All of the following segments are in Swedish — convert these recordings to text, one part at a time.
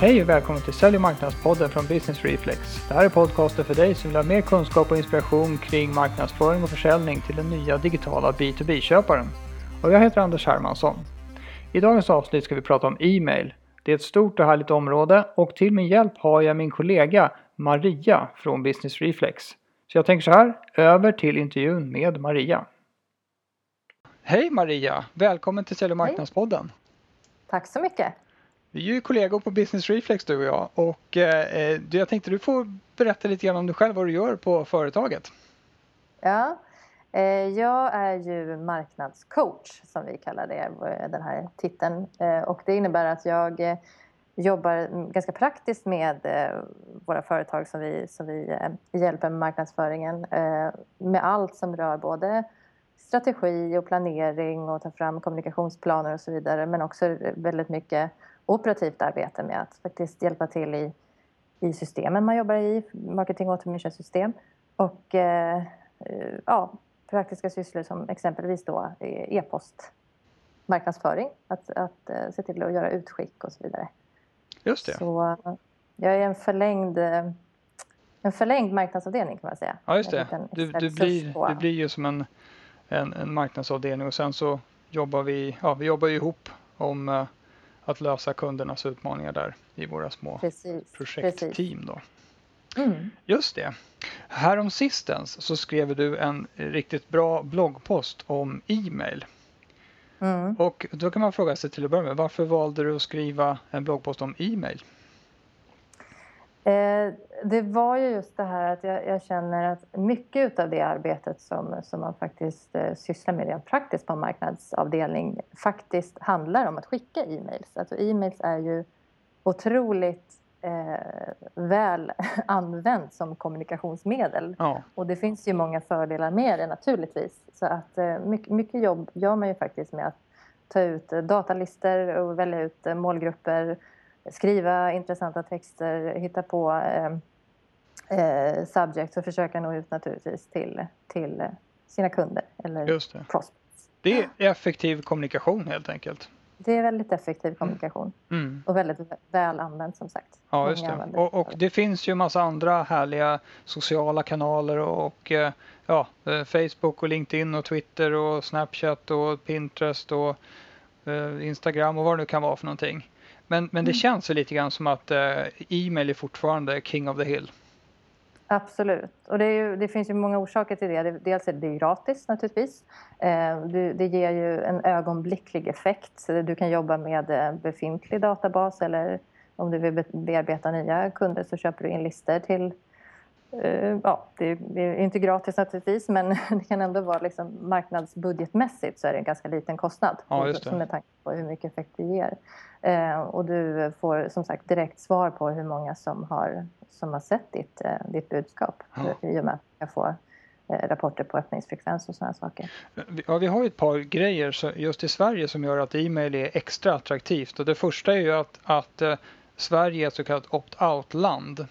Hej och välkommen till Sälj och marknadspodden från Business Reflex. Det här är podcasten för dig som vill ha mer kunskap och inspiration kring marknadsföring och försäljning till den nya digitala B2B-köparen. Och jag heter Anders Hermansson. I dagens avsnitt ska vi prata om e-mail. Det är ett stort och härligt område och till min hjälp har jag min kollega Maria från Business Reflex. Så jag tänker så här, över till intervjun med Maria. Hej Maria! Välkommen till Sälj och marknadspodden. Tack så mycket. Vi är ju kollegor på Business Reflex du och jag och eh, jag tänkte du får berätta lite grann om dig själv vad du gör på företaget. Ja, eh, jag är ju marknadscoach som vi kallar det, eh, den här titeln. Eh, och det innebär att jag eh, jobbar ganska praktiskt med eh, våra företag som vi, som vi eh, hjälper med marknadsföringen eh, med allt som rör både strategi och planering och ta fram kommunikationsplaner och så vidare men också väldigt mycket operativt arbete med att faktiskt hjälpa till i, i systemen man jobbar i, marketing automation system och eh, ja, praktiska sysslor som exempelvis då e-post marknadsföring, att, att uh, se till att göra utskick och så vidare. Just det. Så jag är en förlängd, en förlängd marknadsavdelning kan man säga. Ja, just det. Du, du, blir, du blir ju som en, en, en marknadsavdelning och sen så jobbar vi, ja, vi jobbar ju ihop om att lösa kundernas utmaningar där i våra små precis, projektteam. Då. Mm. Just det. Härom sistens så skrev du en riktigt bra bloggpost om e-mail. Mm. Och då kan man fråga sig till att börja med, varför valde du att skriva en bloggpost om e-mail? Eh, det var ju just det här att jag, jag, känner att mycket av det arbetet som, som man faktiskt eh, sysslar med rent praktiskt på en marknadsavdelning faktiskt handlar om att skicka e-mails. Alltså e-mails är ju otroligt eh, väl använt som kommunikationsmedel. Ja. Och det finns ju många fördelar med det naturligtvis. Så att eh, mycket, mycket jobb gör man ju faktiskt med att ta ut datalistor och välja ut eh, målgrupper skriva intressanta texter, hitta på eh, eh, subjects och försöka nå ut naturligtvis till, till sina kunder eller Just det. prospects. Det är effektiv kommunikation helt enkelt. Det är väldigt effektiv kommunikation mm. mm. och väldigt väl använt som sagt. Ja, just det. Och, och, det finns ju massa andra härliga sociala kanaler och eh, ja, eh, Facebook och LinkedIn och Twitter och Snapchat och Pinterest och eh, Instagram och vad det nu kan vara för någonting. Men, men det mm. känns ju lite grann som att eh, e-mail är fortfarande king of the hill. Absolut. Och det, ju, det, finns ju många orsaker till det. Dels är det gratis naturligtvis. Eh, det ger ju en ögonblicklig effekt. Du kan jobba med eh, befintlig databas eller om du vill bearbeta nya kunder så köper du in listor till ja, det är inte gratis naturligtvis men det kan ändå vara liksom marknadsbudgetmässigt så är det en ganska liten kostnad. Ja, just det. Med tanke på hur mycket effekt det ger. Eh, och du får som sagt direkt svar på hur många som har, som har sett ditt, eh, ditt budskap. Ja. I och med att jag får rapporter på öppningsfrekvens och sådana saker. Ja, vi har ett par grejer just i Sverige som gör att e-mail är extra attraktivt. Och det första är ju att, att Sverige är ett så kallat opt-out-land.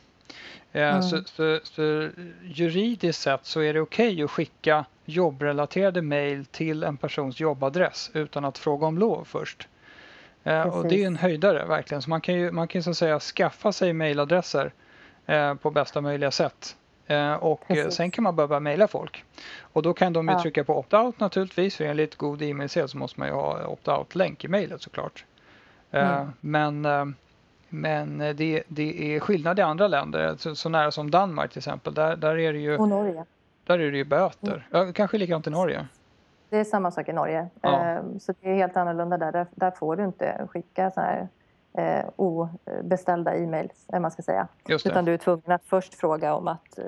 Eh, mm. Så, så, så, juridiskt sett så är det okej okay att skicka jobbrelaterade mejl till en persons jobbadress utan att fråga om lov först. Precis. Eh, och det är en höjdare verkligen. Så man kan ju man kan så att säga skaffa sig mejladresser eh, på bästa möjliga sätt. Och Precis. sen kan man börja mejla folk. Och då kan de ju ja. trycka på opt-out naturligtvis. För enligt god e-mailsed så måste man ju ha opt-out-länk i mejlet såklart. Mm. Men men eh, det, det är skillnad i andra länder, så, så nära som Danmark till exempel. Där, där är det ju, och Norge. Där är det ju böter. Mm. Ja, kanske likadant i Norge. Det är samma sak i Norge. Ja. Ehm, så det är helt annorlunda där. Där, där får du inte skicka så här eh, obeställda e-mails, man ska säga. Utan du är tvungen att först fråga om, att, eh,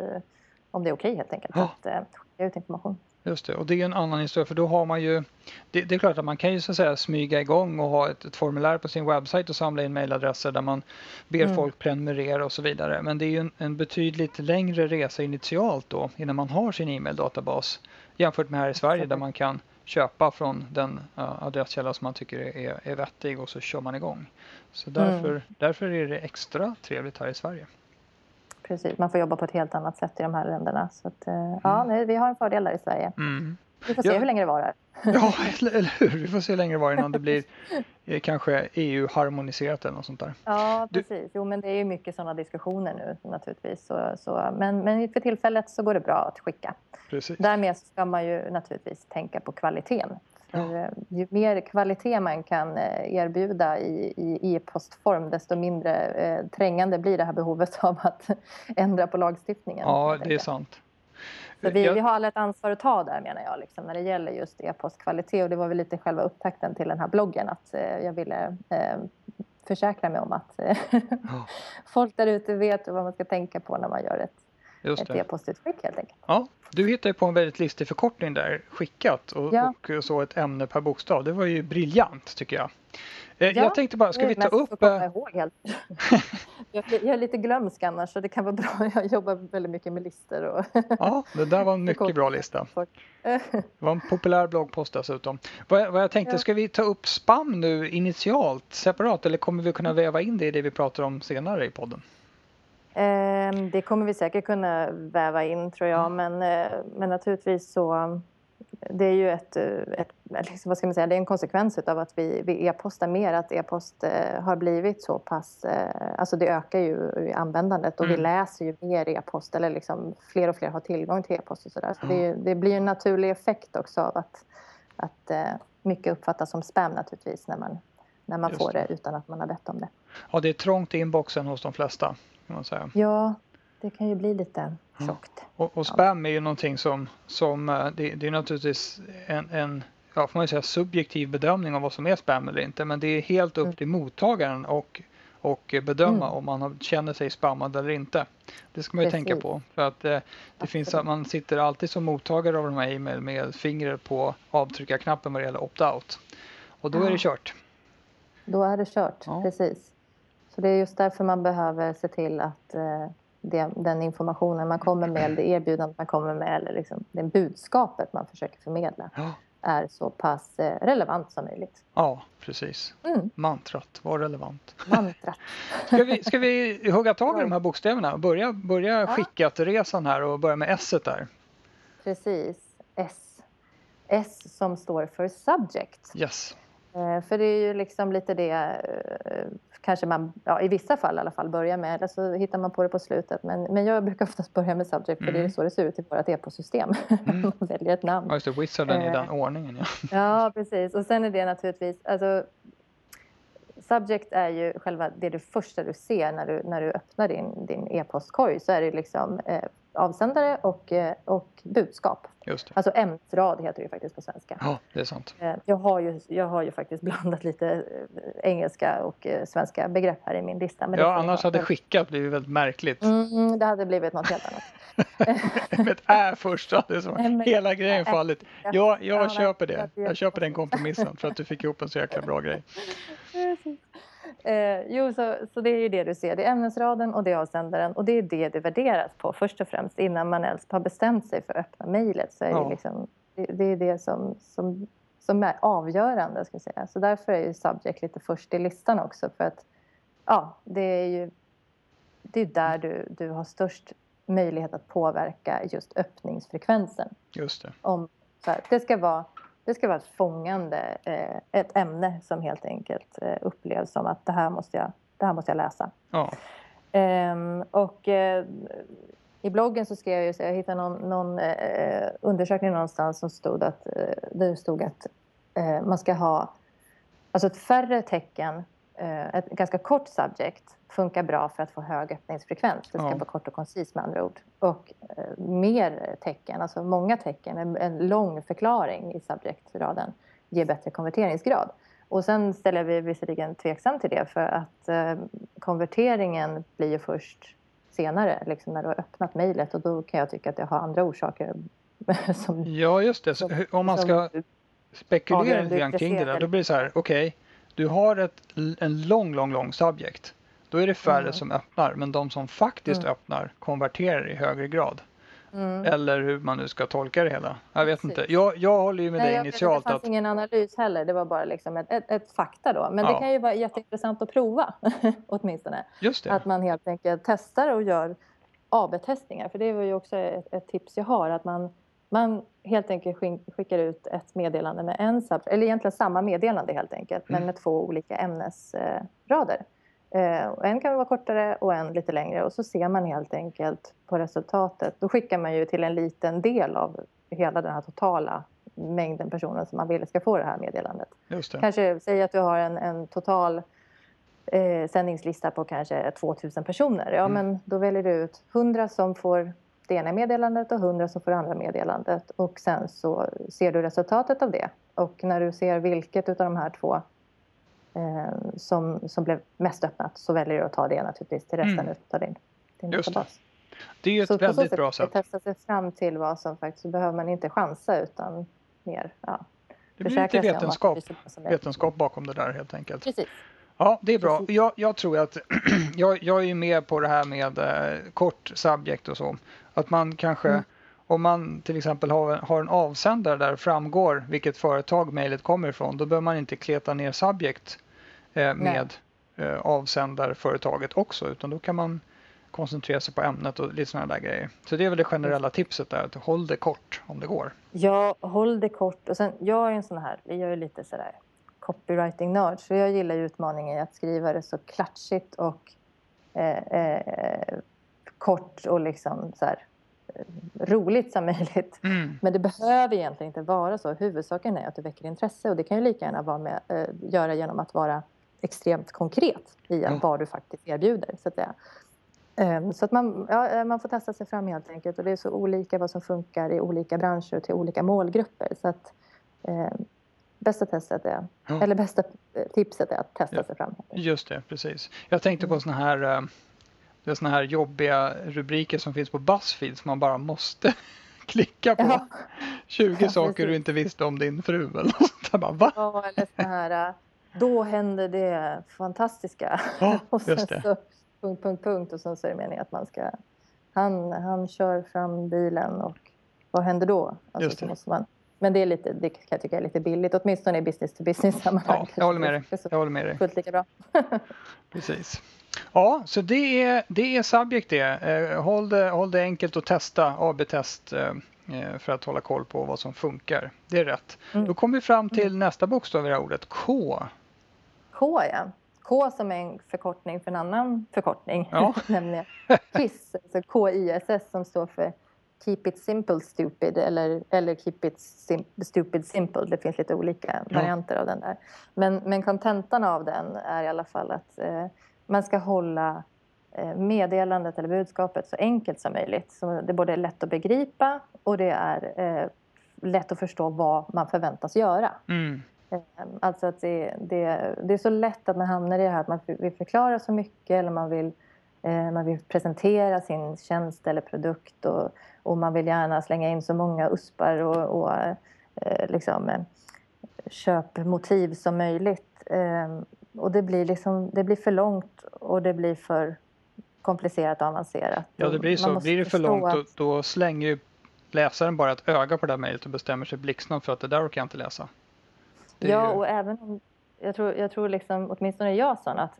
om det är okej okay, helt enkelt ja. att eh, skicka ut information. Just det, och det är en annan historia för då har man ju det, det, är klart att man kan ju så att säga smyga igång och ha ett, ett formulär på sin webbsajt och samla in mejladresser där man ber mm. folk prenumerera och så vidare. Men det är ju en, en, betydligt längre resa initialt då innan man har sin e-maildatabas jämfört med här i Sverige där man kan köpa från den uh, adresskälla som man tycker är, är vettig och så kör man igång. Så därför, mm. därför är det extra trevligt här i Sverige precis. Man får jobba på ett helt annat sätt i de här länderna. Så att, eh, mm. ja, vi har en fördel där i Sverige. Mm. Vi får se Ja. hur länge det varar. Ja, eller, hur? Vi får se hur länge det var innan det blir eh, kanske EU-harmoniserat eller något sånt där. Ja, precis. Jo, men det är ju mycket sådana diskussioner nu naturligtvis. Så, så, men, men för tillfället så går det bra att skicka. Precis. Därmed ska man ju naturligtvis tänka på kvaliteten. För, eh, Ju mer kvalitet man kan eh, erbjuda i, i e-postform desto mindre eh, trängande blir det här behovet av att ändra på lagstiftningen. Ja, det är sant. Så vi, Jag- vi har alla ett ansvar att ta där menar jag, liksom, när det gäller just e-postkvalitet. Och det var väl lite själva upptakten till den här bloggen att eh, jag ville eh, försäkra mig om att eh, folk där ute vet vad man ska tänka på när man gör ett, just ett e-postutskick helt enkelt. Ja, du hittade på en väldigt listig förkortning där, skickat och, Ja. och så ett ämne per bokstav. Det var ju briljant tycker jag. Eh, Ja, jag tänkte bara, ska vi ta upp... komma eh, ihåg helt. jag, jag är lite glömsk annars så det kan vara bra. Jag jobbar väldigt mycket med listor. Och Ja, det där var en mycket bra lista. Det var en populär bloggpost dessutom. Vad jag, vad jag tänkte, Ja. ska vi ta upp spam nu initialt, separat, eller kommer vi kunna väva in det i det vi pratar om senare i podden? Ehm, Det kommer vi säkert kunna väva in tror jag. Men, eh, men naturligtvis så det är ju ett, eh, ett liksom, vad ska man säga, det är en konsekvens av att vi, vi e-postar mer. Att e-post eh, har blivit så pass, alltså det ökar ju i användandet och vi Mm. läser ju mer e-post eller liksom fler och fler har tillgång till e-post och sådär. Så det, ju- det blir en naturlig effekt också av att, att mycket uppfattas som spam naturligtvis när man, när man Just får det. det utan att man har bett om det. Ja, det är trångt i inboxen hos de flesta. Kan man säga. Ja, det kan ju bli lite Ja. tjockt. Och, och spam är ju någonting som, som eh, det, det är naturligtvis en, en ja, får man säga, subjektiv bedömning av vad som är spam eller inte. Men det är helt upp Mm. till mottagaren och, och bedöma Mm. om man känner sig spammad eller inte. Det ska man ju tänka Precis. på. För att eh, det finns Absolut. att man sitter alltid som mottagare av de här e-mail med fingret på avtryckarknappen vad det gäller opt-out. Och då är det Ja. kört. Då är det kört, Ja. precis. Så det är just därför man behöver se till att eh, det, den informationen man kommer med, det erbjudandet man kommer med eller liksom det budskapet man försöker förmedla Ja, är så pass eh, relevant som möjligt. ja precis. Mm, Mantrat var relevant. mantrat. Ska vi, ska vi hugga tag i de här bokstäverna? Börja, börja Ja. skickat-resan här och börja med S där. Precis. S. S som står för subject. Yes. Eh, För det är ju liksom lite det eh, kanske man, ja, i vissa fall i alla fall, börjar med. Eller så hittar man på det på slutet. Men, men jag brukar oftast börja med subject för det är Mm. så det ser ut i vårt e-postsystem. Mm. man väljer ett namn. Ja, just det. Wizarden i Eh. den ordningen. Ja. Ja, precis. Och sen är det naturligtvis... Alltså, subject är ju själva det du första du ser när du, när du öppnar din, din e-postkorg. Så är det liksom eh, avsändare och, eh, och budskap. Just det. Alltså ämnesrad heter det ju faktiskt på svenska. Ja, det är sant. Eh, Jag har, ju, jag har ju faktiskt blandat lite eh, engelska och svenska begrepp här i min lista. Ja, annars ha. hade skickat blivit väldigt märkligt. Mm, det hade blivit något helt annat. Med ett ä först hade så hela grejen fallit. Ja, Ja, ja, jag köper det Jag köper den kompromissen för att du fick ihop en så jäkla bra grej. Eh, jo, så, så det är ju det du ser. Det är ämnesraden och det är avsändaren. Och det är det det värderas på först och främst innan man ens har bestämt sig för att öppna mejlet. Så är Ja. det, liksom, det, det är det som, som, som är avgörande. Ska säga. Så därför är ju subject lite först i listan också. För att ja, det är ju det är där du, du har störst möjlighet att påverka just öppningsfrekvensen Just det. om så här, det ska vara det ska vara ett fångande, eh, ett ämne som helt enkelt eh, upplevs som att det här måste jag, det här måste jag läsa. Ja, Ehm, och eh, i bloggen så skrev jag ju jag hittade någon, någon undersökning någonstans som stod att, det stod att man ska ha alltså ett färre tecken, ett ganska kort subject funkar bra för att få hög öppningsfrekvens. Det ska Ja. vara kort och koncist med andra ord. Och eh, mer tecken, alltså många tecken, en, en lång förklaring i subject-raden ger bättre konverteringsgrad. Och sen ställer vi visserligen tveksam till det för att eh, konverteringen blir ju först senare, liksom när du har öppnat mejlet och då kan jag tycka att det har andra orsaker som ja just det. Som- om man ska spekulera lite kring det där, då blir det så här, okej, du har ett, en lång, lång, lång subject. Då är det färre Mm. som öppnar, men de som faktiskt Mm. öppnar konverterar i högre grad. Mm. Eller hur man nu ska tolka det hela. Jag vet Precis. inte. Jag, jag håller ju med Nej, dig vet initialt det fanns att ingen analys heller. Det var bara liksom ett, ett, ett fakta då. Men Ja. det kan ju vara jätteintressant att prova åtminstone. just det. Att man helt enkelt testar och gör AB-testningar. För det var ju också ett, ett tips jag har. Att man Man helt enkelt skickar ut ett meddelande med en subject, eller egentligen samma meddelande helt enkelt, mm. men med två olika ämnesrader. Eh, en kan vara kortare och en lite längre och så ser man helt enkelt på resultatet. Då skickar man ju till en liten del av hela den här totala mängden personer som man vill ska få det här meddelandet. Kanske säg att du har en, en total eh, sändningslista på kanske 2000 personer. Ja, mm. men då väljer du ut 100 som får det ena meddelandet och 100 som får det andra meddelandet. Och sen så ser du resultatet av det. Och när du ser vilket av de här två eh, som, som blev mest öppnat så väljer du att ta det naturligtvis till resten mm. av din, din Just databas. Det. det är ett så väldigt sätt, bra sätt. Testa sig fram till vad som faktiskt, så behöver man inte chansa utan mer ja, det blir lite vetenskap, vetenskap bakom det där helt enkelt. Precis. Ja, det är bra. Jag, jag tror att jag, jag är med på det här med eh, kort subject och så. Att man kanske, mm. om man till exempel har, har en avsändare där det framgår vilket företag mejlet kommer ifrån, då behöver man inte kleta ner subject eh, med eh, avsändarföretaget också, utan då kan man koncentrera sig på ämnet och lite sådana där grejer. Så det är väl det generella tipset där, att håll det kort om det går. Ja, håll det kort. Och sen, jag är en sån här, gör ju lite sådär copywriting-nörd, så jag gillar utmaningen i att skriva det så klatschigt och eh, eh, kort och liksom så här, eh, roligt som möjligt. Mm. Men det behöver egentligen inte vara så. Huvudsaken är att det väcker intresse och det kan ju lika gärna vara med, eh, göra genom att vara extremt konkret i mm. vad du faktiskt erbjuder. Så att. Um, så att man, ja, eh, man får testa sig fram helt enkelt och det är så olika vad som funkar i olika branscher till olika målgrupper. Så att, um, bästa testet är, ja. eller bästa tipset är att testa ja. sig fram. Just det, precis. Jag tänkte på såna här det är såna här jobbiga rubriker som finns på Buzzfeed som man bara måste klicka på. Ja. 20 ja, saker du inte visste om din fru eller sånt bara, va? Ja, eller såna här, äh, då händer det fantastiska. Ja, och sen så punkt, punkt, punkt och sen så är det meningen att man ska, han, han kör fram bilen och vad händer då? Alltså, Just det. måste man, men det, är lite, det kan jag tycka är lite billigt, åtminstone i business to business sammanhang. Ja, jag håller med dig. Jag håller med dig. Fullt lika bra. Precis. Ja, så det är, det är subject det. Eh, håll, det. håll det enkelt att testa, AB-test eh, eh, för att hålla koll på vad som funkar. Det är rätt. Mm. Då kommer vi fram till mm. nästa bokstav i det här ordet, K. K ja. K som är en förkortning för en annan förkortning, ja. nämligen KISS, alltså K-I-S-S som står för Keep it simple stupid eller, eller Keep it sim stupid simple. Det finns lite olika varianter ja. av den där. Men, men kontentan av den är i alla fall att eh, man ska hålla eh, meddelandet eller budskapet så enkelt som möjligt. Så det är både lätt att begripa och det är eh, lätt att förstå vad man förväntas göra. Mm. Eh, alltså att det, det, det, är så lätt att man hamnar i det här att man vill förklara så mycket eller man vill, man vill presentera sin tjänst eller produkt och, och man vill gärna slänga in så många uspar och, och liksom, köpmotiv som möjligt och det blir, liksom, det blir för långt och det blir för komplicerat och avancerat. Ja, det blir så. Blir det för långt att... då, då, slänger ju läsaren bara ett öga på det här mejlet och bestämmer sig blixtsnabbt för att det där orkar jag inte läsa. ja, ju... och även om, jag tror, jag tror liksom, åtminstone jag sån att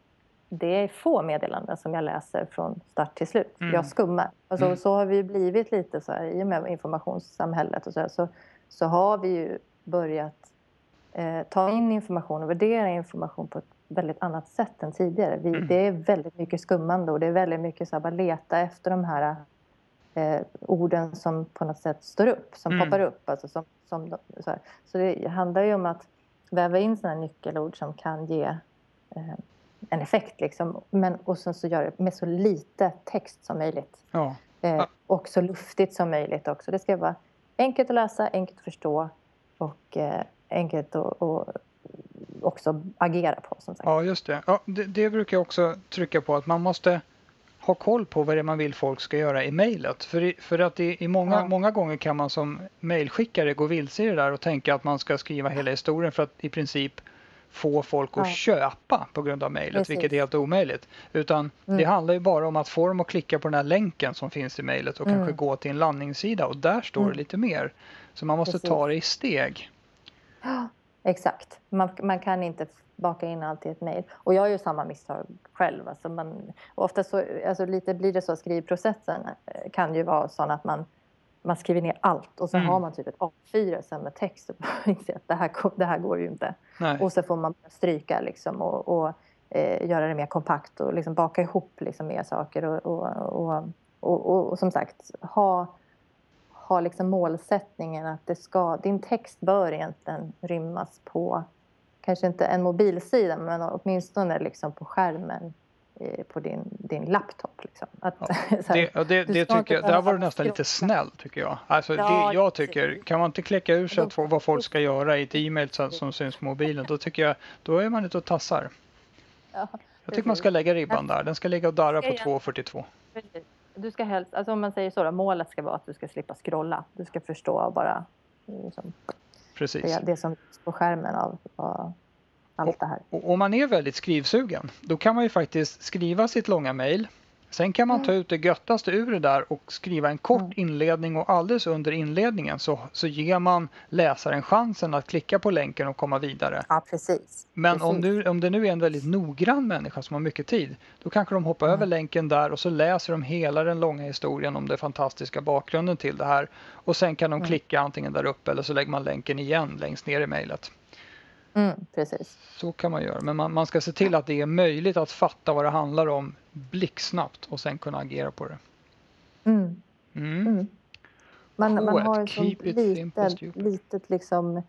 det är få meddelanden som jag läser från start till slut. Mm. Jag skummar. Alltså, mm. Så har vi blivit lite så här, i och med informationssamhället och så, här, så, så har vi ju börjat eh, ta in information och värdera information på ett väldigt annat sätt än tidigare. Vi, mm. Det är väldigt mycket skummande och det är väldigt mycket så här, bara leta efter de här eh, orden som på något sätt står upp, som mm. poppar upp. Alltså som, som, så, här. så det handlar ju om att väva in sådana nyckelord som kan ge eh, en effekt. Liksom. Men, och sen så gör det med så lite text som möjligt. Ja. Eh, och så luftigt som möjligt också. Det ska vara enkelt att läsa, enkelt att förstå och eh, enkelt att, också agera på. Som sagt. Ja, just det. Ja, det. det. brukar jag också trycka på att man måste ha koll på vad det är man vill folk ska göra i mejlet. För, för att i, i många, ja. många gånger kan man som mejlskickare gå vilse i det där och tänka att man ska skriva hela historien för att i princip få folk att ja. köpa på grund av mejlet, vilket är helt omöjligt. Utan mm. det handlar ju bara om att få dem att klicka på den här länken som finns i mejlet och mm. kanske gå till en landningssida och där står mm. det lite mer. Så man måste Precis. ta det i steg. Ja, exakt. Man, man kan inte baka in allt i ett mejl. Och jag gör samma misstag själv. Alltså man, ofta så, alltså lite blir det så, skrivprocessen eh, kan ju vara sån att man man skriver ner allt och så Mm. har man typ ett A4 sen med text och inser att det här, det här går ju inte. Nej. Och så får man stryka liksom och, och eh, göra det mer kompakt och liksom baka ihop liksom mer saker och, och, och, och, som sagt ha, ha liksom målsättningen att det ska, din text bör egentligen rymmas på kanske inte en mobilsida men åtminstone liksom på skärmen på din, din laptop. Liksom. Att, Ja, så här, Det, och det, det tycker jag, där var du nästan lite snäll tycker jag. Alltså Ja, det jag tycker, kan man inte kläcka ur sig Då- vad folk ska göra i ett e-mail som, som syns på mobilen, då tycker jag, då är man ute och tassar. ja, Jag tycker man ska lägga ribban där, den ska ligga och darra på Ska jag- 2,42. Precis. Du ska helst, alltså om man säger så då, målet ska vara att du ska slippa scrolla. Du ska förstå bara liksom, Precis. det, det som finns på skärmen av, av allt det här. Och om man är väldigt skrivsugen, då kan man ju faktiskt skriva sitt långa mejl. Sen kan man ta ut det göttaste ur det där och skriva en kort Mm. inledning och alldeles under inledningen så, så ger man läsaren chansen att klicka på länken och komma vidare. Ja, precis. Men om, Precis. du, om det nu är en väldigt noggrann människa som har mycket tid, då kanske de hoppar Mm. över länken där och så läser de hela den långa historien om den fantastiska bakgrunden till det här. Och sen kan de Mm. klicka antingen där uppe eller så lägger man länken igen längst ner i mejlet. Mm, precis. Så kan man göra, men man, man ska se till att det är möjligt att fatta vad det handlar om blixtsnabbt och sen kunna agera på det. Mm, Mm. mm. Man, man har ett sånt litet, litet liksom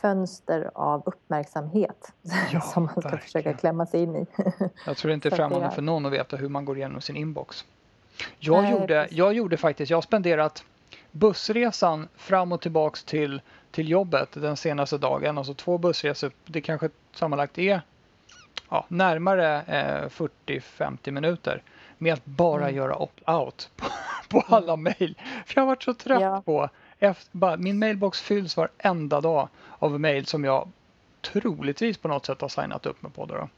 fönster av uppmärksamhet Ja, som man ska verkligen. försöka klämma sig in i. Jag tror det inte är främmande för någon att veta hur man går igenom sin inbox. Jag, Nej, gjorde, precis. jag gjorde faktiskt, jag har spenderat bussresan fram och tillbaks till, till jobbet den senaste dagen, alltså två bussresor, det kanske sammanlagt är ja, närmare eh, 40-50 minuter med att bara Mm. göra opt-out på, på alla mejl. För jag har varit så trött Ja. på, efter, bara, min mailbox fylls varenda dag av mejl som jag troligtvis på något sätt har signat upp mig på. Då. Eh,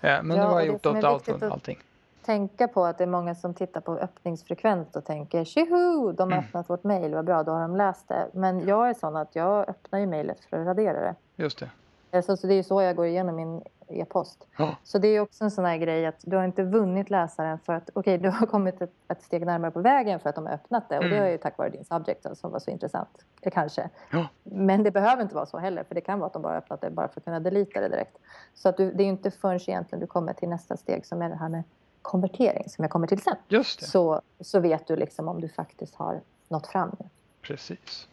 men nu Ja, har och jag gjort opt-out att- allting. Tänka på att det är många som tittar på öppningsfrekvens och tänker tjoho, de har Mm. öppnat vårt mejl, vad bra, då har de läst det. Men jag är sån att jag öppnar ju mejlet för att radera det. Just det. Alltså, så det är ju så jag går igenom min e-post. Ja. Så det är också en sån här grej att du har inte vunnit läsaren för att okej, du har kommit ett, ett steg närmare på vägen för att de har öppnat det och det Mm. är ju tack vare din subject som var så intressant, eh, kanske. Ja. Men det behöver inte vara så heller för det kan vara att de bara öppnat det bara för att kunna delita det direkt. Så att du, det är ju inte förrän egentligen du kommer till nästa steg som är det här med konvertering som jag kommer till sen. Just det, Så, så vet du liksom om du faktiskt har nått fram. precis.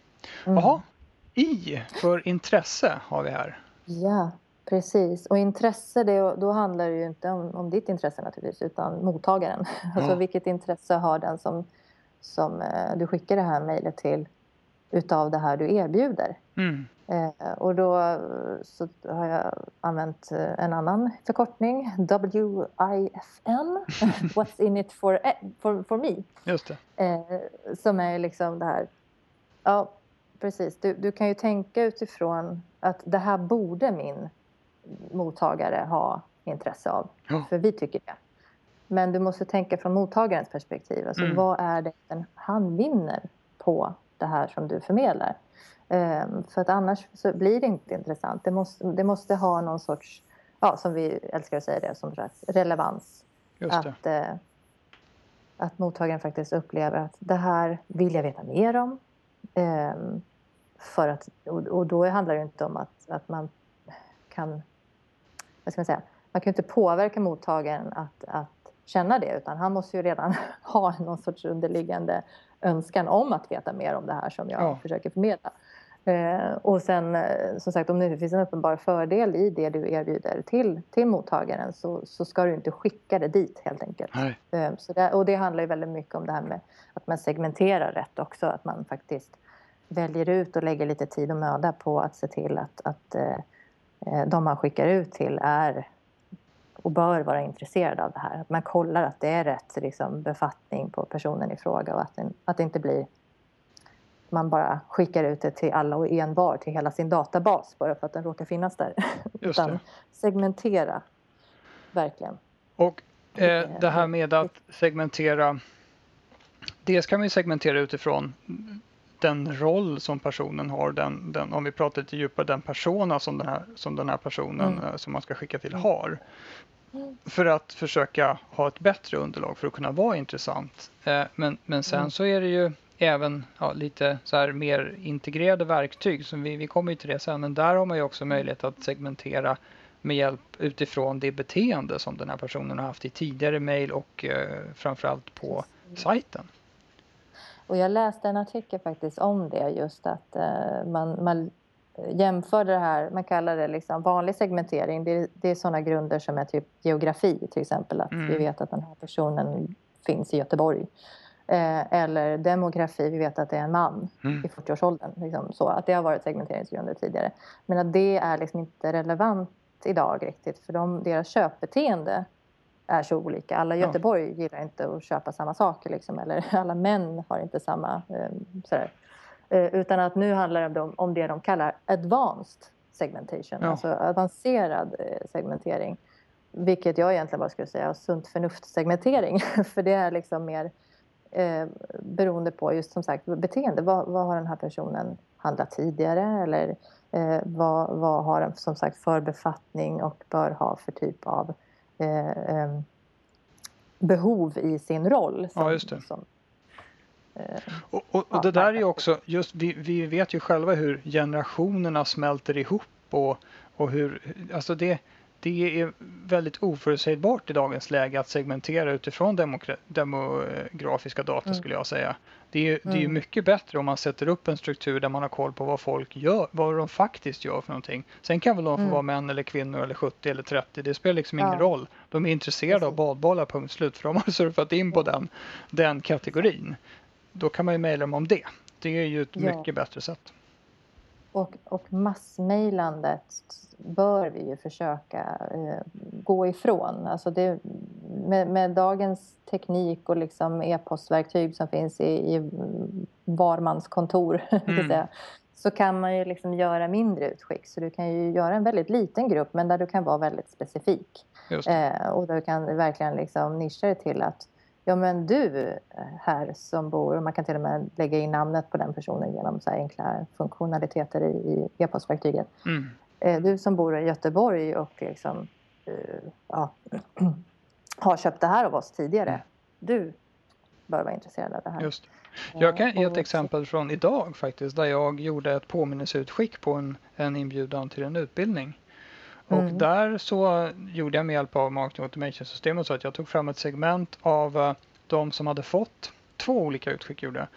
Mm. Jaha, I för intresse har vi här. Ja, precis. Och intresse, det, då handlar det ju inte om, om ditt intresse naturligtvis, utan mottagaren. Alltså Ja. vilket intresse har den som, som eh, du skickar det här mejlet till utav det här du erbjuder? Mm. Eh, och då så har jag använt eh, en annan förkortning, WIFN, What's in it for, eh, for, for me? Just det. Eh, som är liksom det här... Ja, precis. Du, du kan ju tänka utifrån att det här borde min mottagare ha intresse av. Ja. För vi tycker det. Men du måste tänka från mottagarens perspektiv. Alltså, Mm. Vad är det han vinner på det här som du förmedlar? Ehm, för att annars så blir det inte intressant. Det måste, det måste ha någon sorts, ja, som vi älskar att säga det, som sagt, relevans att, eh, att mottagaren faktiskt upplever att det här vill jag veta mer om. Ehm, för att, och, och då handlar det inte om att, att man kan... Vad ska man säga? Man kan ju inte påverka mottagaren att, att känna det utan han måste ju redan ha någon sorts underliggande önskan om att veta mer om det här som jag Ja. försöker förmedla. Eh, och sen eh, som sagt om det finns en uppenbar fördel i det du erbjuder till, till mottagaren så, så ska du inte skicka det dit helt enkelt. Eh, Så det, och det handlar ju väldigt mycket om det här med att man segmenterar rätt också. Att man faktiskt väljer ut och lägger lite tid och möda på att se till att, att eh, eh, de man skickar ut till är och bör vara intresserade av det här. Att man kollar att det är rätt liksom, befattning på personen i fråga och att, den, att det inte blir man bara skickar ut det till alla och envar till hela sin databas bara för att den råkar finnas där. Utan segmentera, verkligen. Och eh, Det- det här med att segmentera. Dels kan vi segmentera utifrån den roll som personen har. Den, den, om vi pratar lite djupare, den persona som den här, som den här personen Mm. eh, som man ska skicka till Mm. har. För att försöka ha ett bättre underlag för att kunna vara intressant. Eh, men, men sen Mm. så är det ju även ja, lite så här mer integrerade verktyg. Så vi, vi kommer ju till det sen, men där har man ju också möjlighet att segmentera med hjälp utifrån det beteende som den här personen har haft i tidigare mejl och eh, framförallt på sajten. Och jag läste en artikel faktiskt om det just att eh, man, man jämför det här, man kallar det liksom vanlig segmentering, det, det är sådana grunder som är typ geografi till exempel, att mm. vi vet att den här personen finns i Göteborg. Eh, eller demografi, vi vet att det är en man mm. i 40-årsåldern. Liksom, så, att det har varit segmenteringsgrunder tidigare. Men att det är liksom inte relevant idag riktigt för de, deras köpbeteende är så olika. Alla i Göteborg ja. gillar inte att köpa samma saker liksom, eller alla män har inte samma eh, sådär. Eh, utan att nu handlar det om, om det de kallar advanced segmentation, ja. alltså avancerad eh, segmentering. Vilket jag egentligen bara skulle säga sunt förnuft-segmentering. För det är liksom mer eh, beroende på just som sagt beteende. Vad, vad har den här personen handlat tidigare? Eller eh, vad, vad har den som sagt för befattning och bör ha för typ av eh, eh behov i sin roll? Som, ja, just det. Som, eh, och, och, och, det där är också, just vi, vi vet ju själva hur generationerna smälter ihop och, och hur, alltså det, det är väldigt oförutsägbart i dagens läge att segmentera utifrån demografiska data mm. skulle jag säga. Det är, mm. det är mm. mycket bättre om man sätter upp en struktur där man har koll på vad folk gör, vad de faktiskt gör för någonting. Sen kan väl de få mm. vara män eller kvinnor eller 70 eller 30, det spelar liksom ja. ingen roll. De är intresserade Precis. av badbollar, punkt slut, för de har surfat in på den, den kategorin. Då kan man ju mejla dem om det. Det är ju ett ja. mycket bättre sätt. Och, och massmejlandet bör vi ju försöka eh, gå ifrån. Alltså det, med, med, dagens teknik och liksom e-postverktyg som finns i, i var mans kontor mm. så kan man ju liksom göra mindre utskick. Så du kan ju göra en väldigt liten grupp men där du kan vara väldigt specifik. Eh, och där du kan verkligen liksom nischa dig till att ja men du eh, här som bor, och man kan till och med lägga in namnet på den personen genom så enkla funktionaliteter i e-postverktyget. Mm. Eh, du som bor i Göteborg och liksom, eh, ja, har köpt det här av oss tidigare. Mm. Du bör vara intresserad av det här. Just. Jag kan ge ett exempel från idag faktiskt där jag gjorde ett påminnelseutskick på en, en inbjudan till en utbildning. Och mm. där så gjorde jag med hjälp av Marketing Automation-systemet så att jag tog fram ett segment av uh, de som hade fått två olika utskick. Gjorde.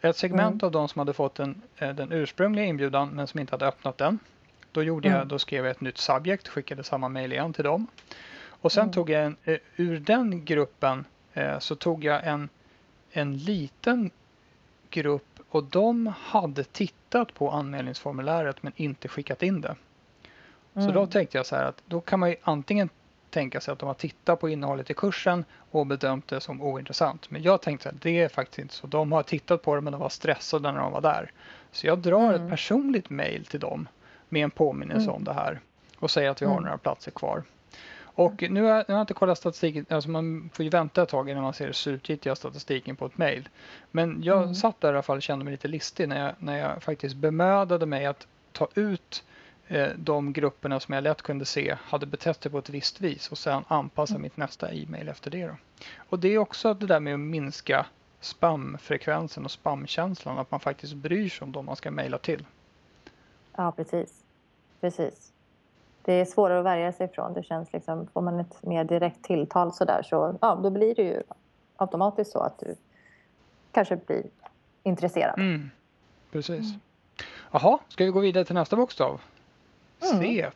Ett segment mm. av de som hade fått den, uh, den ursprungliga inbjudan men som inte hade öppnat den. Då, gjorde mm. jag, då skrev jag ett nytt subject, skickade samma mejl igen till dem. Och sen mm. tog jag en, uh, ur den gruppen så tog jag en, en liten grupp och de hade tittat på anmälningsformuläret men inte skickat in det. Mm. Så då tänkte jag så här att då kan man ju antingen tänka sig att de har tittat på innehållet i kursen och bedömt det som ointressant. Men jag tänkte att det är faktiskt inte så. De har tittat på det men de var stressade när de var där. Så jag drar mm. ett personligt mail till dem med en påminnelse mm. om det här och säger att vi har mm. några platser kvar. Och nu har, jag, inte kollat statistiken, alltså man får ju vänta ett tag innan man ser den slutgiltiga statistiken på ett mail. Men jag mm. satt där i alla fall och kände mig lite listig när jag, när jag faktiskt bemödade mig att ta ut de grupperna som jag lätt kunde se hade betett sig på ett visst vis och sen anpassa mitt nästa e-mail efter det. Då. Och det är också det där med att minska spamfrekvensen och spamkänslan, att man faktiskt bryr sig om de man ska mejla till. Ja, precis. Precis. Det är svårare att värja sig ifrån. Det känns liksom, får man ett mer direkt tilltal så där så ja, då blir det ju automatiskt så att du kanske blir intresserad. Mm, precis. Mm. Jaha, ska vi gå vidare till nästa bokstav? Mm.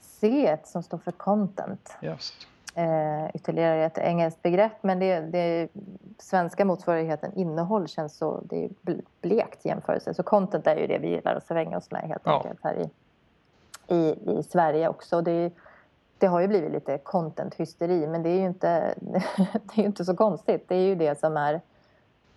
C som står för content. Yes. Eh, ytterligare ett engelskt begrepp men det, det svenska motsvarigheten innehåll känns så det är blekt jämförelse. Så content är ju det vi gillar att svänga oss med helt ja. enkelt här i, i, i Sverige också. Det, det har ju blivit lite content-hysteri men det är ju inte, det är inte så konstigt. Det är ju det som är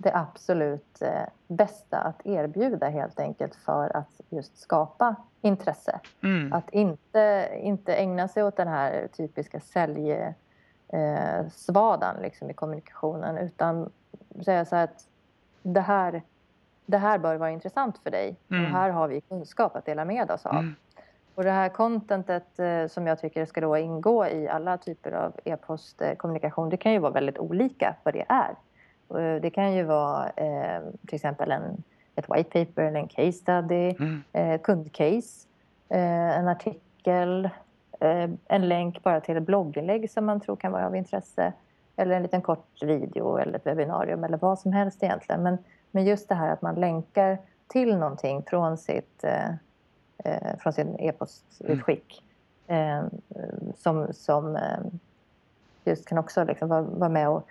det absolut eh, bästa att erbjuda helt enkelt för att just skapa intresse. Mm. Att inte, inte ägna sig åt den här typiska säljsvadan eh, liksom i kommunikationen utan säga så här att det här, det här bör vara intressant för dig mm. och här har vi kunskap att dela med oss av. Mm. Och det här contentet eh, som jag tycker ska då ingå i alla typer av e-postkommunikation det kan ju vara väldigt olika vad det är. Eh, det kan ju vara eh, till exempel en, ett white paper eller en case study, mm. eh, kundcase, eh, en artikel, en länk bara till ett blogginlägg som man tror kan vara av intresse eller en liten kort video eller ett webbinarium eller vad som helst egentligen. Men, men just det här att man länkar till någonting från sitt eh från sin e-postutskick mm. eh, som, som eh, just kan också liksom vara, vara med och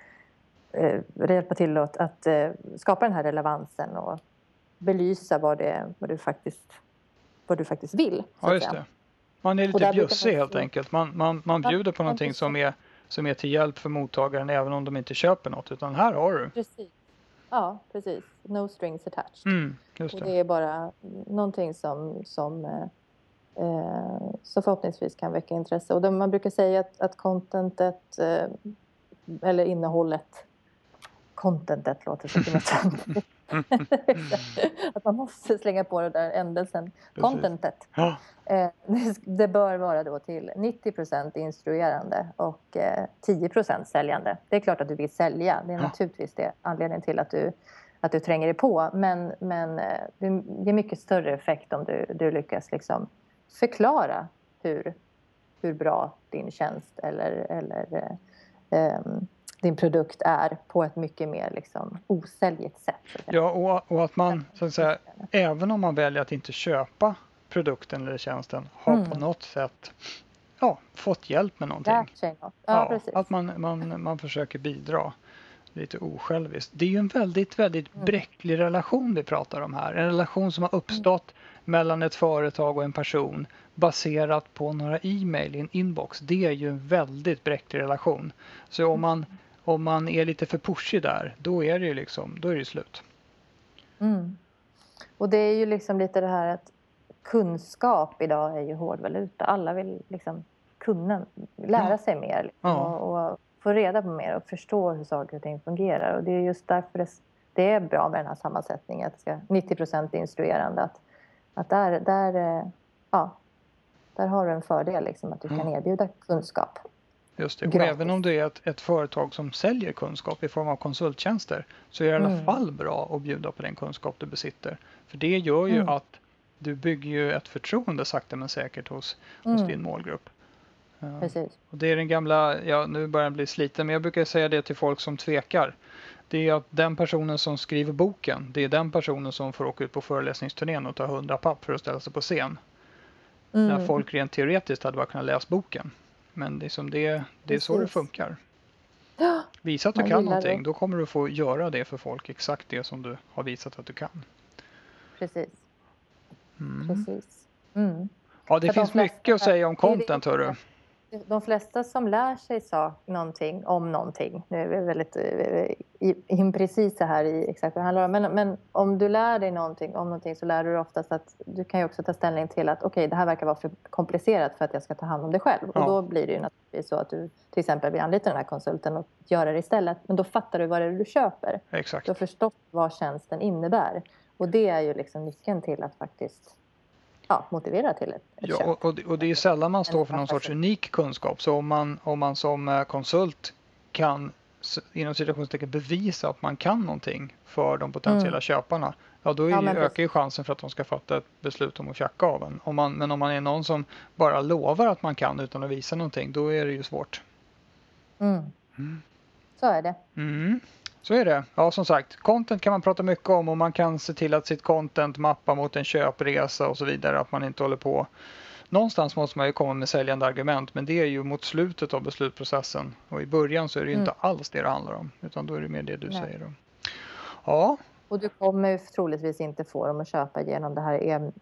eh, hjälpa till att, att eh, skapa den här relevansen och belysa vad, det, vad, du, faktiskt, vad du faktiskt vill. Ja, just det. Man är lite bjussig helt enkelt. Man, man, man bjuder på någonting som är, som är till hjälp för mottagaren även om de inte köper något. Utan här har du. Precis. Ja, precis. No strings attached. Mm, det. Och det är bara någonting som, som, eh, eh som förhoppningsvis kan väcka intresse. Och man brukar säga att, att contentet eh, eller innehållet contentet låter så himla Att man måste slänga på det där ändelsen. Contentet. Ja. Eh, det bör vara då till 90% instruerande och 10 eh, säljande. Det är klart att du vill sälja. Det är ja. naturligtvis det anledningen till att du, att du tränger dig på. Men, men eh, det ger mycket större effekt om du, du lyckas liksom förklara hur, hur bra din tjänst eller, eller um, din produkt är på ett mycket mer liksom, osäljigt sätt. Ja, och, och, att man så att säga, även om man väljer att inte köpa produkten eller tjänsten har mm. på något sätt ja, fått hjälp med någonting. Ja, ja, att man, man, man försöker bidra lite osjälviskt. Det är ju en väldigt, väldigt mm. bräcklig relation vi pratar om här. En relation som har uppstått mm. mellan ett företag och en person baserat på några e-mail i en inbox. Det är ju en väldigt bräcklig relation. Så om man om man är lite för pushig där, då är det ju liksom, då är det slut. Mm. Och det är ju liksom lite det här att kunskap idag är ju hårdvaluta. Alla vill liksom kunna, lära ja. sig mer liksom, ja. och, och, få reda på mer och förstå hur saker och ting fungerar. Och det är just därför det, det är bra med den här sammansättningen, att ska 90 instruerande. Att, att där, där, ja, där har du en fördel, liksom, att du kan erbjuda kunskap. Just det. Och även om det är ett, ett, företag som säljer kunskap i form av konsulttjänster så är det i alla mm. fall bra att bjuda på den kunskap du besitter. För det gör ju mm. att du bygger ju ett förtroende sakta men säkert hos, mm. hos din målgrupp. Precis. Och det är den gamla, ja nu börjar den bli sliten, men jag brukar säga det till folk som tvekar. Det är att den personen som skriver boken, det är den personen som får åka ut på föreläsningsturnén och ta hundra papp för att ställa sig på scen. När mm. folk rent teoretiskt hade bara kunnat läsa boken. Men liksom det, det är så det funkar. Visa att du kan någonting, det. då kommer du få göra det för folk, exakt det som du har visat att du kan. Precis. Mm. Precis. Mm. Ja, det för finns de mycket att säga om content, hörru de flesta som lär sig sak, någonting om någonting, nu är vi väldigt eh, imprecisa här i exakt vad det handlar om, men, men, om du lär dig någonting om någonting så lär du dig oftast att du kan ju också ta ställning till att okej, okay, det här verkar vara för komplicerat för att jag ska ta hand om det själv. Ja. Och då blir det ju naturligtvis så att du till exempel vill anlita den här konsulten och göra det istället. Men då fattar du vad det är du köper. Exakt. Du har förstått vad tjänsten innebär. Och det är ju liksom nyckeln till att faktiskt ja, motivera till ett, ett ja, köp. Och, och, det är sällan man står för någon sorts unik kunskap. Så om man, om man som eh, konsult kan inom situationstecken bevisa att man kan någonting för de potentiella mm. köparna. Ja, då ja, ökar ju chansen för att de ska fatta ett beslut om att tjacka av en. Om man, men om man är någon som bara lovar att man kan utan att visa någonting, då är det ju svårt. Mm. Mm. Så är det. Så är det. Ja, som sagt, content kan man prata mycket om och man kan se till att sitt content mappar mot en köpresa och så vidare. Att man inte håller på. Någonstans måste man ju komma med säljande argument, men det är ju mot slutet av beslutsprocessen. Och i början så är det ju mm. inte alls det det handlar om, utan då är det mer det du Nej. säger. Då. Ja. Och du kommer troligtvis inte få dem att köpa genom det här e-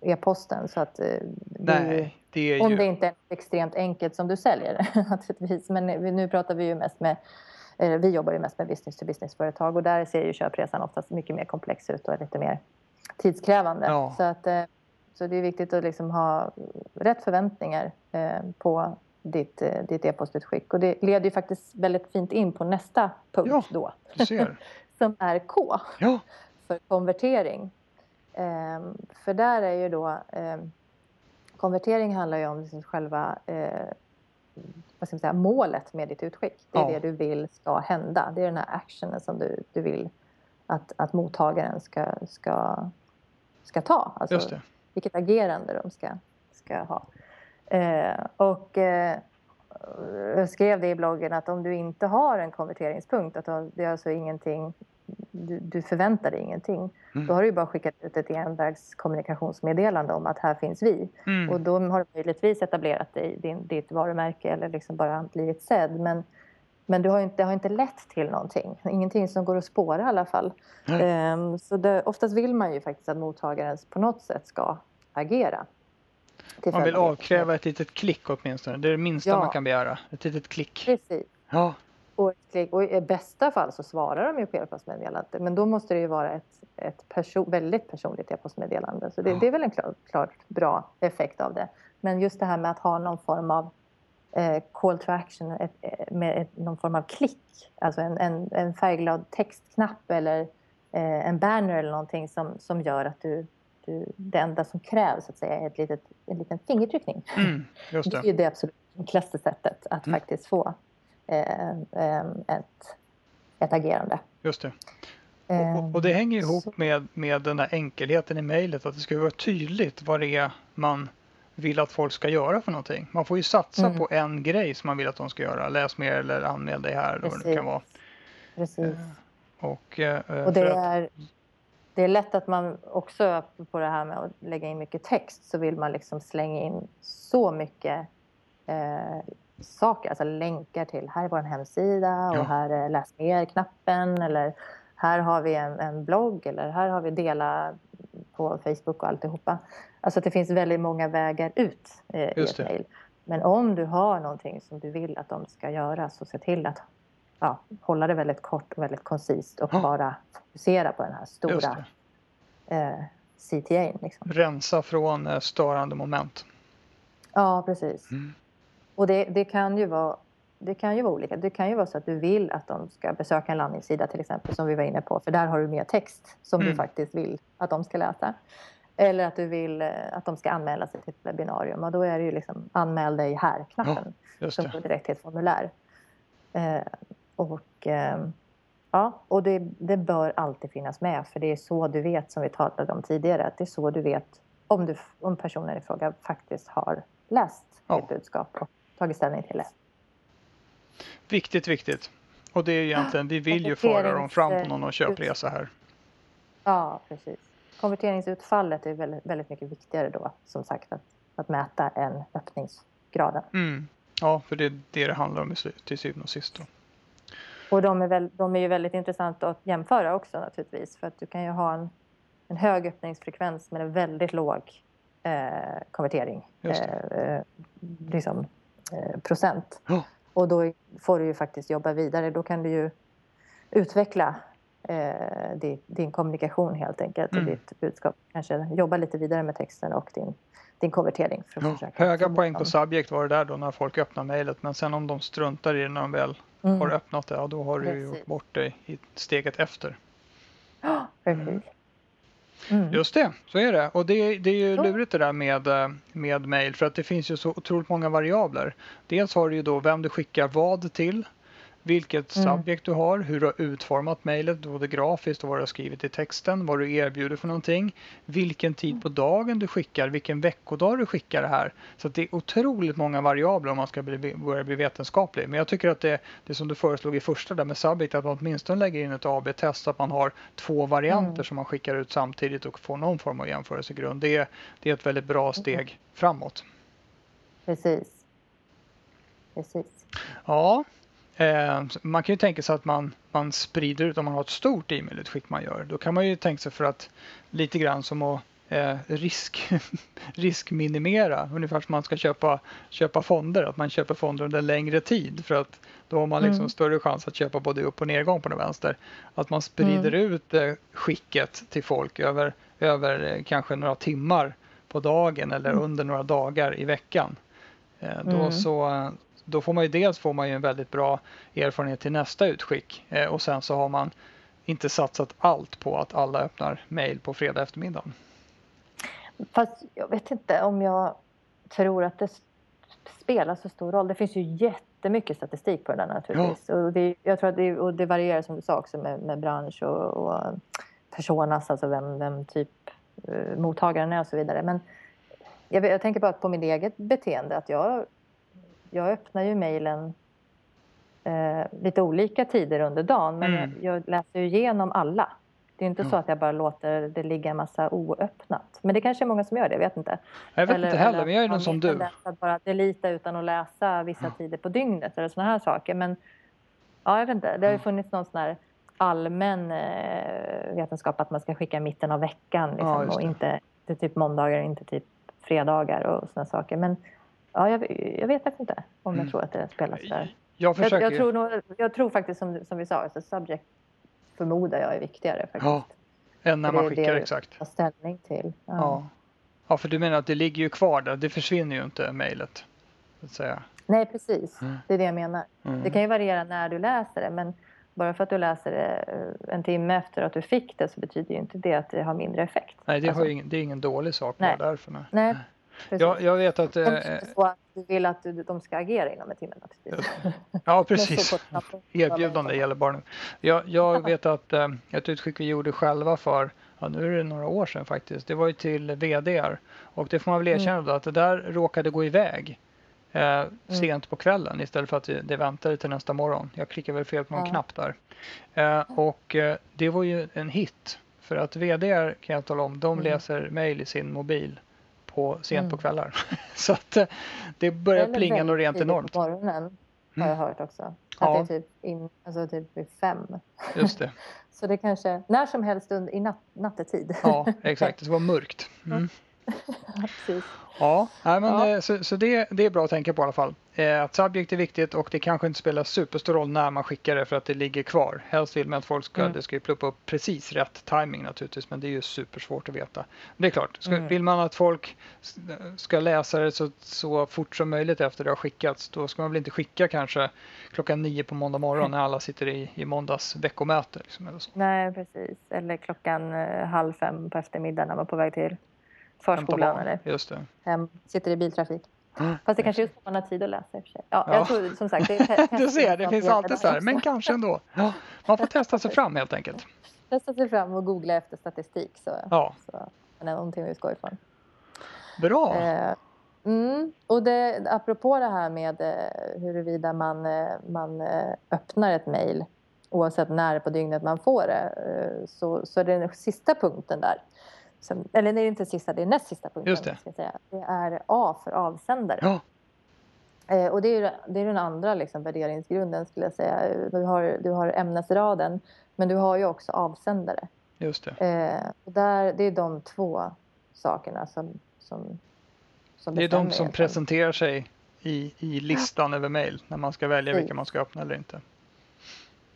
e-posten. så att, eh, Nej, det är om ju... det inte är extremt enkelt som du säljer naturligtvis. Men nu pratar vi ju mest med vi jobbar ju mest med business to business-företag och där ser ju köpresan oftast mycket mer komplex ut och är lite mer tidskrävande. Ja. Så, att, eh, så det är viktigt att liksom ha rätt förväntningar eh, på ditt, ditt e-postutskick. Och det leder ju faktiskt väldigt fint in på nästa punkt ja, då. som är K. Ja. För konvertering. För där är ju då... Konvertering handlar ju om liksom själva vad ska man säga, målet med ditt utskick. Det är ja. det du vill ska hända. Det är den här actionen som du, du vill att, att mottagaren ska, ska, ska ta. Alltså vilket agerande de ska, ska ha. Eh, och eh, jag skrev det i bloggen att om du inte har en konverteringspunkt, att det är alltså ingenting, du, du förväntar dig ingenting, mm. då har du bara skickat ut ett envägskommunikationsmeddelande om att här finns vi. Mm. Och då har du möjligtvis etablerat dig, din, ditt varumärke eller liksom bara blivit sedd. Men, men du har inte, det har inte lett till någonting. Ingenting som går att spåra i alla fall. Um, så det, oftast vill man ju faktiskt att mottagaren på något sätt ska agera. Man vill avkräva ett litet klick åtminstone. Det är det minsta ja. man kan begära. Ett litet klick. Precis. Ja. Och, och i bästa fall så svarar de ju på e-postmeddelandet. Men då måste det ju vara ett, ett perso väldigt personligt e-postmeddelande. Så det, ja. det, är väl en klart, klart bra effekt av det. Men just det här med att ha någon form av eh, call to action ett, eh, med ett, någon form av klick. Alltså en, en, en färgglad textknapp eller eh, en banner eller någonting som, som gör att du du, det enda som krävs att säga, är ett litet, en liten fingertryckning. Mm, det. det är det absolut enklaste sättet att mm. faktiskt få ett, ett agerande. Just det. Och, och det hänger ihop så. med, med den här enkelheten i mejlet, att det ska vara tydligt vad det är man vill att folk ska göra för någonting. Man får ju satsa mm. på en grej som man vill att de ska göra. Läs mer eller anmäl dig här. Precis. det kan vara. Precis. Eh, och, eh, och det är, det är lätt att man också på det här med att lägga in mycket text så vill man liksom slänga in så mycket eh, saker, alltså länkar till här är vår hemsida och ja. här är läs mer-knappen eller här har vi en, en, blogg eller här har vi dela på Facebook och alltihopa. Alltså det finns väldigt många vägar ut eh, i ett mejl. Men om du har någonting som du vill att de ska göra så se till att ja, hålla det väldigt kort och väldigt koncist och ja. bara fokusera på den här stora eh, CTA. Liksom. Rensa från eh, störande moment. Ja, precis. Mm. Och det, det, kan ju vara det kan ju vara olika. Det kan ju vara så att du vill att de ska besöka en landningssida till exempel som vi var inne på. För där har du mer text som mm. du faktiskt vill att de ska läsa. Eller att du vill eh, att de ska anmäla sig till ett webbinarium. Och då är det ju liksom anmäl dig här-knappen. Ja, som går direkt till ett formulär. Eh, och, eh, ja, och det, det, bör alltid finnas med för det är så du vet som vi talade om tidigare att det är så du vet om, du, om personen i fråga faktiskt har läst ja. ditt budskap och tagit ställning till det. Viktigt, viktigt. Och det är egentligen, vi vill ju föra dem fram på någon köpresa här. Ja, precis. Konverteringsutfallet är väldigt, väldigt mycket viktigare då, som sagt, att, att mäta än öppningsgraden. Mm. Ja, för det är det det handlar om till syvende och sist. Då. Och de är, väl, de är ju väldigt intressanta att jämföra också naturligtvis. För att du kan ju ha en, en hög öppningsfrekvens med en väldigt låg eh, konvertering. Eh, liksom, eh, procent. Oh. Och då får du ju faktiskt jobba vidare. Då kan du ju utveckla eh, din, din, kommunikation helt enkelt och mm. ditt budskap. Kanske jobba lite vidare med texten och din, din konvertering. För att ja, höga poäng på subject var det där då när folk öppnar mejlet men sen om de struntar i det när de väl mm. har öppnat det, ja, då har du Precis. gjort bort det i steget efter. Ja, mm. Mm. Just det, så är det. Och det, det är ju lurigt det där med, eh, med mail för att det finns ju så otroligt många variabler. Dels har du ju då vem du skickar vad till vilket mm. subjekt du har, hur du har utformat mejlet, både grafiskt och vad du har skrivit i texten, vad du erbjuder för någonting, vilken tid på dagen du skickar, vilken veckodag du skickar det här. Så det är otroligt många variabler om man ska bli, börja bli vetenskaplig. Men jag tycker att det, det som du föreslog i första där med subject, att man åtminstone lägger in ett AB-test så att man har två varianter mm. som man skickar ut samtidigt och får någon form av jämförelsegrund. Det, det är ett väldigt bra steg mm. framåt. Precis. Precis. Ja, man kan ju tänka sig att man, man sprider ut, om man har ett stort e-mailutskick man gör, då kan man ju tänka sig för att lite grann som att eh, risk, riskminimera, ungefär som man ska köpa, köpa fonder, att man köper fonder under en längre tid för att då har man liksom mm. större chans att köpa både upp och nedgång på den vänster. Att man sprider mm. ut eh, skicket till folk över, över eh, kanske några timmar på dagen eller mm. under några dagar i veckan. Eh, då, mm. så, då får man ju dels får man ju en väldigt bra erfarenhet till nästa utskick eh, och sen så har man inte satsat allt på att alla öppnar mail på fredag eftermiddag. Fast jag vet inte om jag tror att det spelar så stor roll. Det finns ju jättemycket statistik på det där naturligtvis. Ja. Och det, jag tror att det, och det varierar som du sa också med, med bransch och, och personas, alltså vem, vem typ uh, mottagaren är och så vidare. Men jag, jag tänker bara på mitt eget beteende att jag, jag öppnar ju mejlen eh, lite olika tider under dagen men mm. jag, jag läser ju igenom alla. Det är inte ja. så att jag bara låter det ligga en massa oöppnat. Men det kanske är många som gör det, jag vet inte. Jag vet eller, inte heller, men jag är nog som du. Att bara delita utan att läsa vissa tider på dygnet eller sådana här saker. Men ja, jag vet inte. Det har ju funnits någon sån här allmän eh, vetenskap att man ska skicka i mitten av veckan. Liksom, ja, och inte, inte typ måndagar, inte typ fredagar och sådana saker. Men ja, jag, jag vet faktiskt inte om jag mm. tror att det spelar så där. Jag, försöker... jag, jag, tror nog, jag tror faktiskt som, som vi sa, alltså subject förmodar jag är viktigare faktiskt. Ja, än när man skickar exakt. Det ställning till. Ja. ja. Ja. för du menar att det ligger ju kvar där, det försvinner ju inte mejlet. Nej, precis. Mm. Det är det jag menar. Mm. Det kan ju variera när du läser det, men bara för att du läser det eh, en timme efter att du fick det så betyder ju inte det att det har mindre effekt. Nej, det, alltså, har ingen, det är ingen dålig sak nej. därför. Nej. nej. Jag, jag, vet att... Eh, så att du vill att de ska agera inom en timme Ja, precis. Erbjudande gäller barnen. Jag, jag vet att eh, ett utskick vi gjorde själva för, ja, nu är det några år sedan faktiskt, det var ju till VDR. Och det får man väl mm. erkänna mm. att det där råkade gå iväg eh, mm. sent på kvällen istället för att det, det väntade till nästa morgon. Jag klickade väl fel på någon ja. knapp där. Eh, och eh, det var ju en hit. För att VDR kan jag tala om, de mm. läser mejl i sin mobil på, sent mm. på kvällar. så att eh, det börjar plinga något rent enormt. på morgonen har jag mm. hört också. Att ja. det är typ, in, alltså typ vid fem. Just det. så det kanske, när som helst under, i nat, nattetid. ja, exakt. Det ska vara mörkt. Mm. Ja, nej, men, ja. Eh, så, så det, det, är bra att tänka på i alla fall. Eh, att subject är viktigt och det kanske inte spelar superstor roll när man skickar det för att det ligger kvar. Helst vill man att folk ska, mm. det ska ju pluppa upp precis rätt timing naturligtvis men det är ju supersvårt att veta. det är klart, ska, mm. vill man att folk ska läsa det så, så fort som möjligt efter det har skickats då ska man väl inte skicka kanske klockan nio på måndag morgon när alla sitter i, i måndags veckomöte. Liksom, eller så. Nej, precis. Eller klockan eh, halv fem på eftermiddagen när man är på väg till förskolan eller. Hem, sitter i biltrafik. Fast det kanske just man har tid att läsa i och för sig. Ja, ja. Jag tror, som sagt, det du ser, det finns alltid så här, men kanske ändå. Ja, man får testa sig fram helt enkelt. Testa sig fram och googla efter statistik så, ja. så det är någonting vi utgår ifrån. Bra! Eh, mm, och det, apropå det här med eh, huruvida man, eh, man eh, öppnar ett mejl oavsett när på dygnet man får det eh, så, så är det den sista punkten där som, eller det är inte sista, det är näst sista punkten. Just det. Ska säga. det är A för avsändare. Ja. Eh, och det är, det är den andra liksom, värderingsgrunden skulle jag säga. Du har, du har ämnesraden men du har ju också avsändare. Just det. Eh, där, det är de två sakerna som, som, som Det är de som presenterar sig i, i listan över mejl när man ska välja vilka man ska öppna eller inte.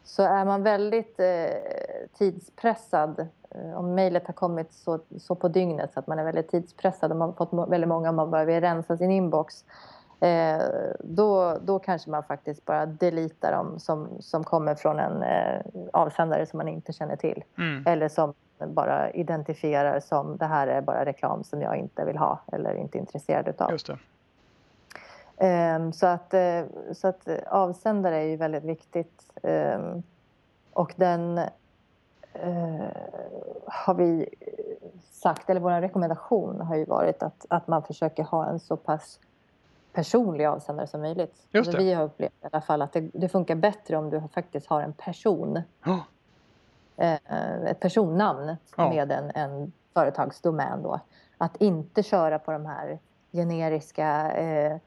Så är man väldigt eh, tidspressad Eh, om mejlet har kommit så, så på dygnet så att man är väldigt tidspressad och man har fått väldigt många om man behöver rensa sin inbox eh, då, då kanske man faktiskt bara deletar dem som, som kommer från en eh, avsändare som man inte känner till. Mm. Eller som bara identifierar som det här är bara reklam som jag inte vill ha eller inte är intresserad utav. Just det. Eh, så, att, eh, så att avsändare är ju väldigt viktigt. Ehm, och den eh, har vi sagt, eller vår rekommendation har ju varit att, att man försöker ha en så pass personlig avsändare som möjligt. Alltså vi har upplevt i alla fall att det, det, funkar bättre om du faktiskt har en person. Oh. Eh, ett personnamn oh. med en, en företagsdomän då. Att inte köra på de här generiska eh, eh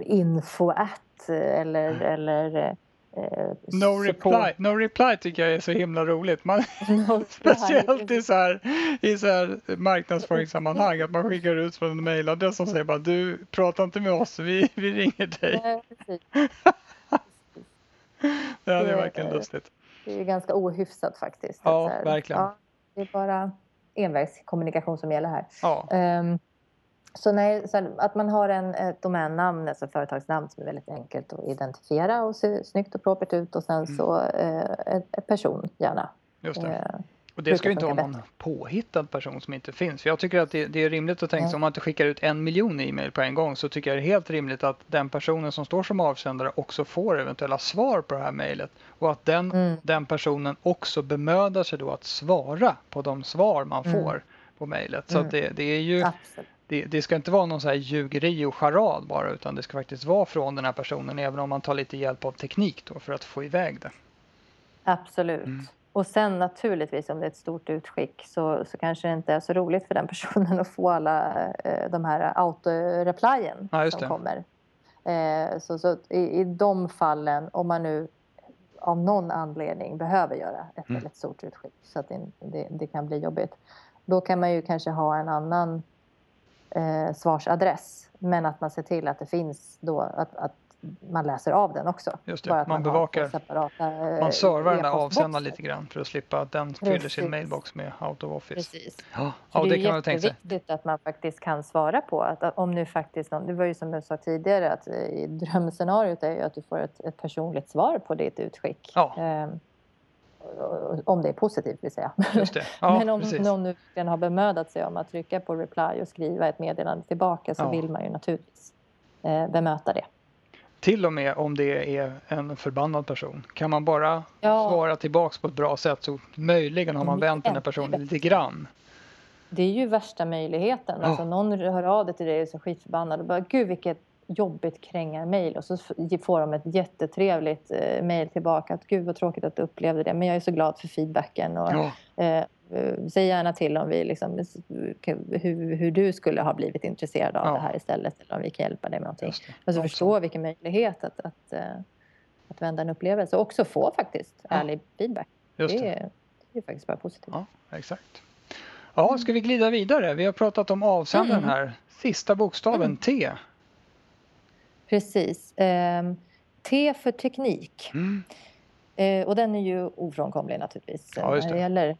info at eller, mm. eller Eh, no reply. no reply tycker jag är så himla roligt. Man, no speciellt i så, här, i så här marknadsföringssammanhang att man skickar ut från en mejladress som säger bara du pratar inte med oss, vi, vi ringer dig. Nej, det är verkligen lustigt. Det är ganska ohyfsat faktiskt. Ja, verkligen. Ja, det är bara envägskommunikation som gäller här. Ja. Um, så, nej, så att man har en, ett domännamn, alltså företagsnamn som är väldigt enkelt att identifiera och ser snyggt och propert ut och sen mm. så eh, ett, person gärna. Just det. Eh, Och det ska ju inte vara någon bättre. påhittad person som inte finns. För jag tycker att det, det är rimligt att tänka sig om man inte skickar ut en miljon e-mail på en gång så tycker jag det är helt rimligt att den personen som står som avsändare också får eventuella svar på det här mejlet. Och att den, mm. den personen också bemödar sig då att svara på de svar man mm. får på mejlet. Så mm. det, det, är ju det, det, ska inte vara någon så här ljugeri och charad bara utan det ska faktiskt vara från den här personen även om man tar lite hjälp av teknik då för att få iväg det. Absolut. Mm. Och sen naturligtvis om det är ett stort utskick så, så kanske det inte är så roligt för den personen att få alla eh, de här autoreplyen ja, som kommer. Eh, så, så i, i de fallen, om man nu av någon anledning behöver göra ett mm. väldigt stort utskick så att det, det, det, kan bli jobbigt. Då kan man ju kanske ha en annan eh, svarsadress men att man ser till att det finns då att, att man läser av den också. Just det, man, man bevakar, separata, man servar den avsändaren lite grann för att slippa att den Precis. fyller sin mailbox med out of office. Precis. Ja, ja det, det är kan jätteviktigt att man faktiskt kan svara på att om nu faktiskt, det var ju som jag sa tidigare att i drömscenariot är ju att du får ett, ett personligt svar på ditt utskick. Ja. Um, om det är positivt vill säga. Ja, Men om någon nu har bemödat sig om att trycka på reply och skriva ett meddelande tillbaka så ja. vill man ju naturligtvis eh, bemöta det till och med om det är en förbannad person. Kan man bara ja. svara tillbaks på ett bra sätt så möjligen har man vänt den här personen lite grann. Det är ju värsta möjligheten. Alltså, någon hör av dig till dig och är så skitförbannad och bara gud vilket jobbigt krängar-mejl och så får de ett jättetrevligt eh, mejl tillbaka att gud vad tråkigt att du upplevde det men jag är så glad för feedbacken och ja. eh, Eh, säg gärna till om vi liksom, hur, hur du skulle ha blivit intresserad av ja. det här istället eller om vi kan hjälpa dig med någonting. Alltså förstå vilken möjlighet att, att, eh, att vända en upplevelse och också få faktiskt ja. ärlig feedback. Det. Det, är, det är faktiskt bara positivt. Ja, exakt. Ja, ska vi glida vidare? Vi har pratat om avsändaren mm. här. Sista bokstaven mm. T. Precis. Um, T för teknik. Mm. Uh, och den är ju ofrånkomlig naturligtvis. Ja, när det gäller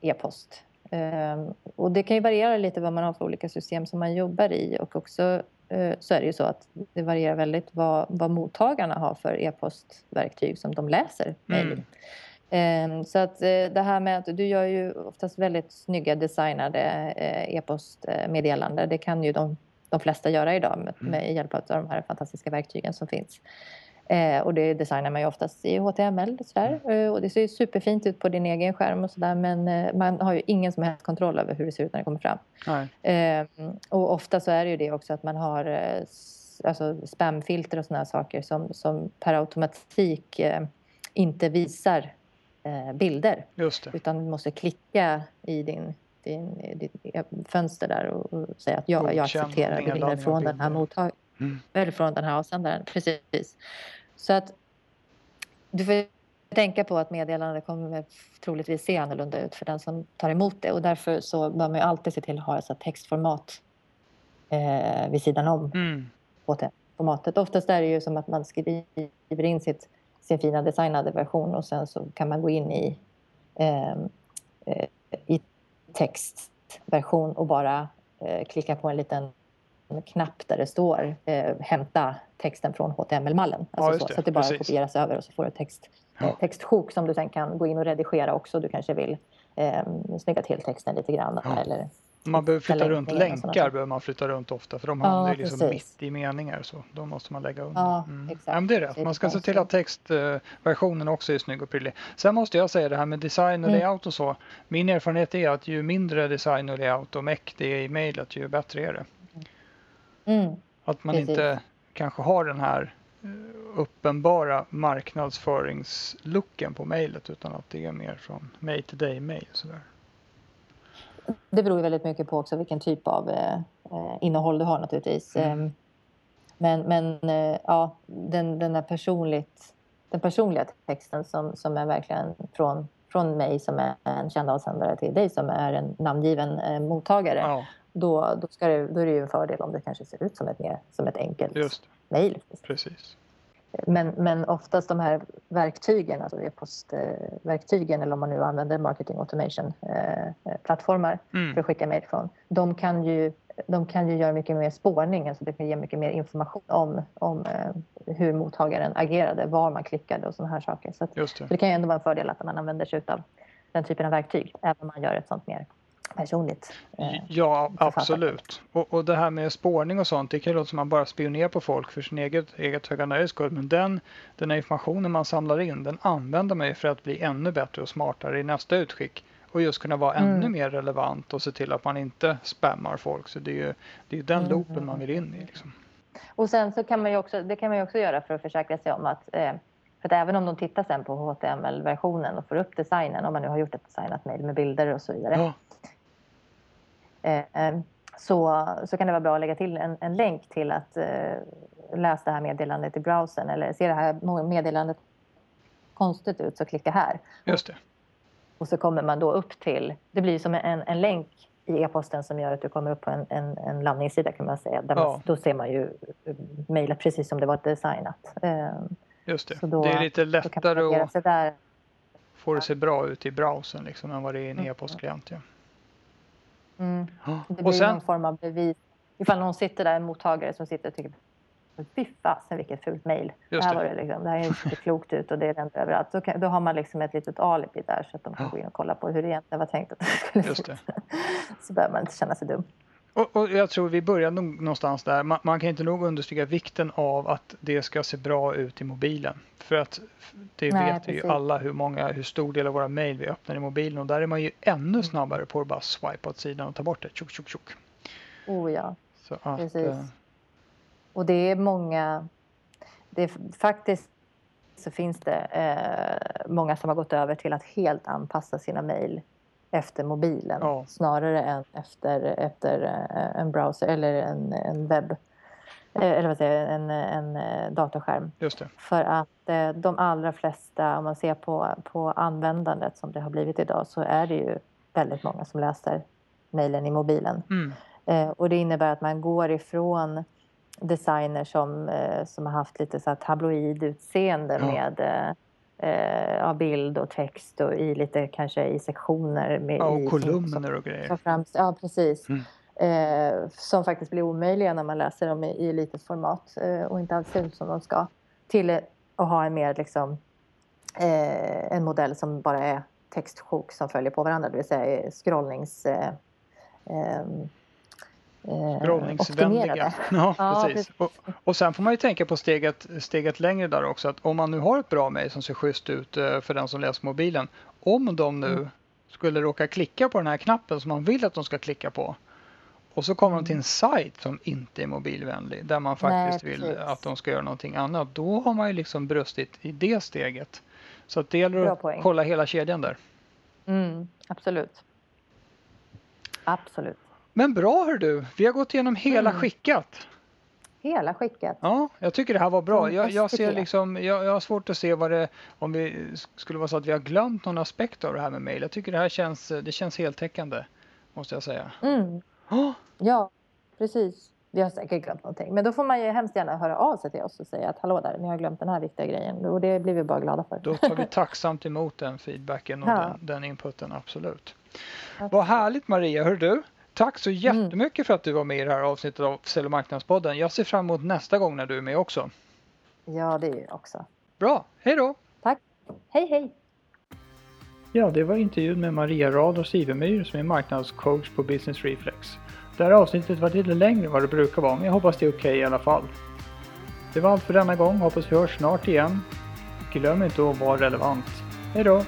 e-post. Ehm, och det kan ju variera lite vad man har för olika system som man jobbar i och också eh, så är det ju så att det varierar väldigt vad, vad mottagarna har för e-postverktyg som de läser mejl. Mm. Ehm, så att eh, det här med att du gör ju oftast väldigt snygga designade eh, e-postmeddelanden. Det kan ju de, de flesta göra idag med, mm. med hjälp av de här fantastiska verktygen som finns. Eh, och det designar man ju oftast i HTML. Och, sådär. Mm. Eh, och det ser ju superfint ut på din egen skärm och sådär men eh, man har ju ingen som helst kontroll över hur det ser ut när det kommer fram. Eh, och ofta så är det ju det också att man har eh, alltså spamfilter och sådana saker som, som per automatik eh, inte visar bilder. Utan du måste klicka i din din, din, fönster där och, och säga att ja, jag accepterar bilder från den här mottagaren. Mm. Eller från den här avsändaren. Precis. Så att du får tänka på att meddelandet kommer troligtvis se annorlunda ut för den som tar emot det. Och därför så bör man ju alltid se till att ha ett textformat eh, vid sidan om mm. formatet. Oftast är det ju som att man skriver in sitt, sin fina designade version och sen så kan man gå in i, eh, eh i textversion och bara eh, klicka på en liten knapp där det står eh, hämta texten från HTML-mallen. Alltså ja, så, så, att det bara Precis. kopieras över och så får du text, ja. eh, textsjok som du sen kan gå in och redigera också. Du kanske vill eh, snygga till texten lite grann. Ja. Eller, man behöver flytta runt länkar, behöver man flytta runt ofta för de hamnar ja, liksom mitt i meningar så då måste man lägga undan. Ja, mm. exakt. Ja, det är rätt, man ska se till att textversionen också är snygg och prydlig. Sen måste jag säga det här med design och mm. layout och så. Min erfarenhet är att ju mindre design och layout och meck det är i mejlet ju bättre är det. Mm. Att man Precis. inte kanske har den här eh, uppenbara marknadsföringslooken på mejlet utan att det är mer från mig till dig mejl. Det beror väldigt mycket på också vilken typ av eh, eh innehåll du har naturligtvis. Mm. Ehm, men, men eh, ja, den, den, där personligt, den personliga texten som, som är verkligen från, från mig som är en känd avsändare till dig som är en namngiven eh, mottagare. Ja då, då, ska det, då är det ju en fördel om det kanske ser ut som ett, mer, som ett enkelt mejl. Precis. Men, men oftast de här verktygen, alltså e-postverktygen eller om man nu använder marketing automation-plattformar eh, mm. för att skicka mejl från. De kan, ju, de kan ju göra mycket mer spårning, alltså det kan ge mycket mer information om, om eh, hur mottagaren agerade, var man klickade och sådana här saker. Så, att, det. så det kan ju ändå vara en fördel att man använder sig av den typen av verktyg, även om man gör ett sånt mer personligt. Eh, ja, absolut. Och, och, det här med spårning och sånt, det kan låta som att man bara spionerar på folk för sin eget, eget höga nöjes skull. Men den, den informationen man samlar in, den använder man ju för att bli ännu bättre och smartare i nästa utskick. Och just kunna vara mm. ännu mer relevant och se till att man inte spammar folk. Så det är ju det är den mm. loopen man vill in i. Liksom. Och sen så kan man ju också, det kan man ju också göra för att försäkra sig om att eh, för att även om de tittar sen på HTML-versionen och får upp designen, om man nu har gjort ett designat mejl med bilder och så vidare. Ja. Eh, eh, så, så kan det vara bra att lägga till en, en länk till att eh, läsa det här meddelandet i browsern eller se det här meddelandet konstigt ut så klicka här. Just det. Och så kommer man då upp till, det blir som en, en länk i e-posten som gör att du kommer upp på en, en, en landningssida kan man säga. Där ja. man, då ser man ju mejlet precis som det var designat. Just det, då, det är lite lättare att få det se bra ut i browsern liksom, än vad det är i en mm. e-postklient. Ja. Mm. Det blir och sen, någon form av bevis. Ifall någon sitter där, en mottagare som sitter och tycker Fy fasen vilket fult mejl. Det här, var det, liksom, det här är inte klokt ut och det är inte överallt. Då, kan, då har man liksom ett litet alibi där så att de kan gå in och kolla på hur det egentligen var tänkt att det skulle Just det. Så behöver man inte känna sig dum. Och, och, jag tror vi börjar någonstans där. Man, man, kan inte nog understryka vikten av att det ska se bra ut i mobilen. För att det Nej, vet vi ju alla hur många, hur stor del av våra mejl vi öppnar i mobilen och där är man ju ännu mm. snabbare på att bara swipa åt sidan och ta bort det. Tjock, tjock, tjock. Oh ja, att, precis. Äh... Och det är många, det är faktiskt så finns det eh, många som har gått över till att helt anpassa sina mejl efter mobilen ja. snarare än efter, efter eh, en browser eller en, en webb eh, eller vad säger en, en eh, datorskärm. För att de allra flesta, om man ser på, på användandet som det har blivit idag så är det ju väldigt många som läser mejlen i mobilen. Mm. Och det innebär att man går ifrån designer som, som har haft lite så tabloid utseende ja. med eh, av bild och text och i lite kanske i sektioner. Med, ja, och i, kolumner och grejer. Fram, ja, precis. Mm. Eh, som faktiskt blir omöjliga när man läser dem i, i litet format eh, och inte alls ser ut som de ska. Till att ha en mer liksom eh, en modell som bara är textsjok som följer på varandra, det vill säga scrollnings eh, eh, Scrollningsvänliga. Eh, ja, ja, precis. Och, och sen får man ju tänka på steget, steget längre där också. Att om man nu har ett bra mejl som ser schysst ut eh, för den som läser mobilen. Om de nu mm. skulle råka klicka på den här knappen som man vill att de ska klicka på. Och så kommer de till en mm. sajt som inte är mobilvänlig. Där man faktiskt Nej, vill att de ska göra någonting annat. Då har man ju liksom brustit i det steget. Så att det gäller att kolla hela kedjan där. Mm, absolut. Absolut. Men bra hör du, vi har gått igenom hela mm. skickat. Hela skickat? Ja, jag tycker det här var bra. Jag, jag ser liksom, jag, jag, har svårt att se vad det, om vi skulle vara så att vi har glömt någon aspekt av det här med mejl. Jag tycker det här känns, det känns heltäckande, måste jag säga. Mm. Oh. Ja, precis. Vi har säkert glömt någonting. Men då får man ju hemskt gärna höra av sig till oss och säga att hallå där, ni har glömt den här viktiga grejen. Och det blir vi bara glada för. Då tar vi tacksamt emot den feedbacken och ja. den, den inputen, absolut. absolut. Vad härligt Maria, hör du? Tack så jättemycket mm. för att du var med i det här avsnittet av Sälj och marknadspodden. Jag ser fram emot nästa gång när du är med också. Ja, det är jag också. Bra, hej då! Tack, hej hej! Ja, det var intervjun med Maria Rador Sivemyr som är marknadscoach på Business Reflex. Det här avsnittet var lite längre än vad det brukar vara, men jag hoppas det är okej okay i alla fall. Det var allt för denna gång, hoppas vi hörs snart igen. Glöm inte att vara relevant. Hej då!